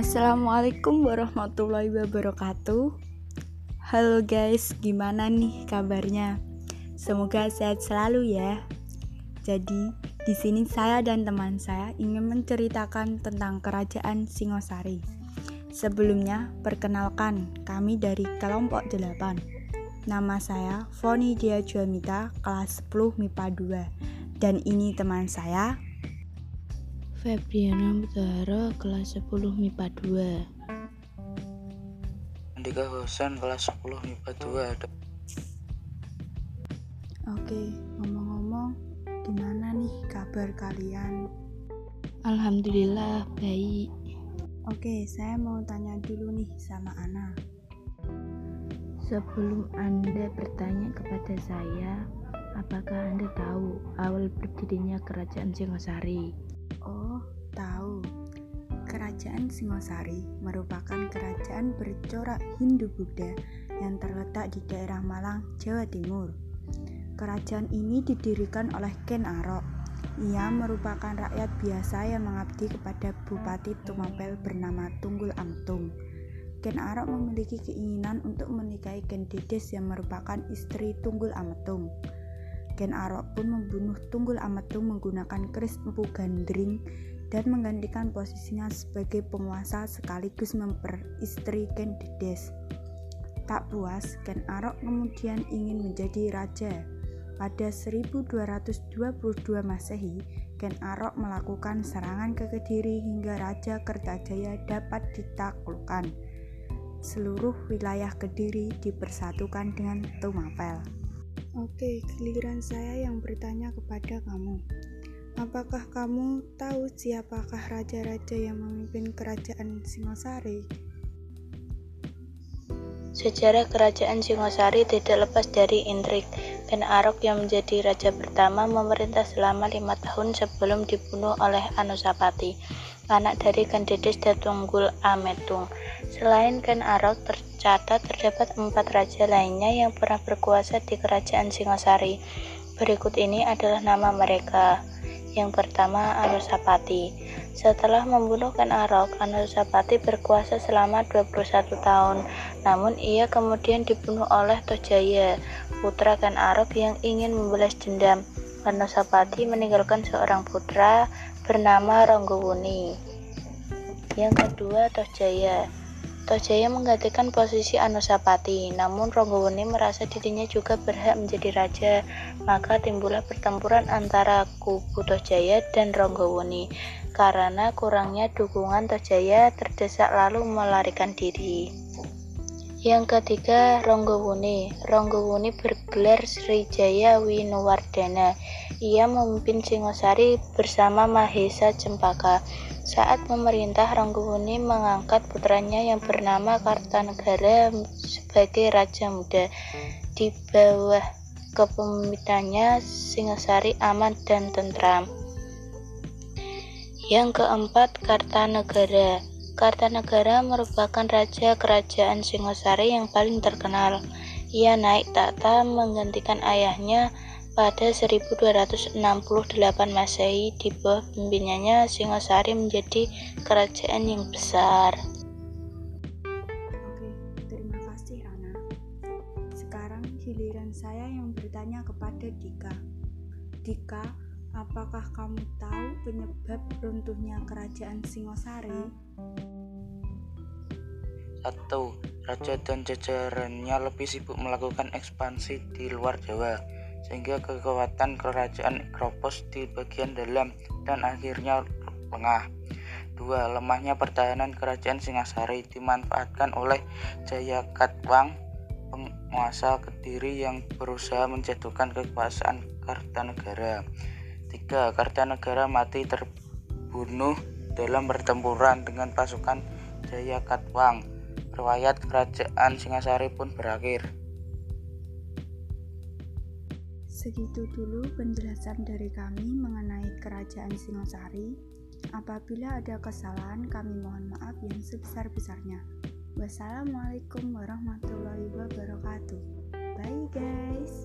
Assalamualaikum warahmatullahi wabarakatuh. Halo guys, gimana nih kabarnya? Semoga sehat selalu ya. Jadi, di sini saya dan teman saya ingin menceritakan tentang Kerajaan Singosari. Sebelumnya, perkenalkan kami dari kelompok 8. Nama saya Foni Dia Juamita, kelas 10 MIPA 2. Dan ini teman saya, Febriana Mutahara kelas 10 MIPA 2 Andika Hosan kelas 10 MIPA 2 Oke, ngomong-ngomong gimana nih kabar kalian? Alhamdulillah baik Oke, saya mau tanya dulu nih sama Ana Sebelum Anda bertanya kepada saya, apakah Anda tahu awal berdirinya Kerajaan Singosari? Oh, tahu. Kerajaan Singosari merupakan kerajaan bercorak Hindu-Buddha yang terletak di daerah Malang, Jawa Timur. Kerajaan ini didirikan oleh Ken Arok. Ia merupakan rakyat biasa yang mengabdi kepada Bupati Tumapel bernama Tunggul Amtung. Ken Arok memiliki keinginan untuk menikahi Ken Dedes yang merupakan istri Tunggul Ametung. Ken Arok pun membunuh Tunggul Ametung menggunakan keris empu gandring dan menggantikan posisinya sebagai penguasa sekaligus memperistri Ken Dedes. Tak puas, Ken Arok kemudian ingin menjadi raja. Pada 1222 Masehi, Ken Arok melakukan serangan ke Kediri hingga Raja Kertajaya dapat ditaklukkan. Seluruh wilayah Kediri dipersatukan dengan Tumapel. Oke, giliran saya yang bertanya kepada kamu. Apakah kamu tahu siapakah raja-raja yang memimpin kerajaan Singosari? Sejarah kerajaan Singosari tidak lepas dari intrik. Ken Arok yang menjadi raja pertama memerintah selama lima tahun sebelum dibunuh oleh Anusapati, anak dari Kandides Datunggul Ametung. Selain Ken Arok, tercatat terdapat empat raja lainnya yang pernah berkuasa di kerajaan Singosari. Berikut ini adalah nama mereka. Yang pertama, Anusapati. Setelah membunuh Ken Arok, Anusapati berkuasa selama 21 tahun. Namun ia kemudian dibunuh oleh Tojaya, putra Ken Arok yang ingin membalas dendam. Anusapati meninggalkan seorang putra bernama Ronggowuni. Yang kedua, Tojaya. Tojaya menggantikan posisi Anusapati, namun Ronggowuni merasa dirinya juga berhak menjadi raja. Maka timbullah pertempuran antara kubu Tojaya dan Ronggowuni. Karena kurangnya dukungan Tojaya terdesak lalu melarikan diri. Yang ketiga, Ronggowuni. Ronggowuni bergelar Srijaya Winuwardana. Ia memimpin Singosari bersama Mahesa Cempaka. Saat memerintah, Ranggowuni mengangkat putranya yang bernama Kartanegara sebagai raja muda. Di bawah kepemimpinannya, Singasari aman dan tentram. Yang keempat, Kartanegara. Kartanegara merupakan raja kerajaan Singosari yang paling terkenal. Ia naik tahta menggantikan ayahnya pada 1268 Masehi di bawah pimpinannya Singosari menjadi kerajaan yang besar. Oke, terima kasih Rana. Sekarang giliran saya yang bertanya kepada Dika. Dika, apakah kamu tahu penyebab runtuhnya kerajaan Singosari? Satu, raja dan jajarannya lebih sibuk melakukan ekspansi di luar Jawa sehingga kekuatan kerajaan Kropos di bagian dalam dan akhirnya lengah. Dua, lemahnya pertahanan kerajaan Singasari dimanfaatkan oleh Jayakatwang, penguasa Kediri yang berusaha menjatuhkan kekuasaan Kartanegara. Tiga, Kartanegara mati terbunuh dalam pertempuran dengan pasukan Jayakatwang. Riwayat kerajaan Singasari pun berakhir. Segitu dulu penjelasan dari kami mengenai Kerajaan Singosari. Apabila ada kesalahan, kami mohon maaf yang sebesar-besarnya. Wassalamualaikum warahmatullahi wabarakatuh. Bye, guys.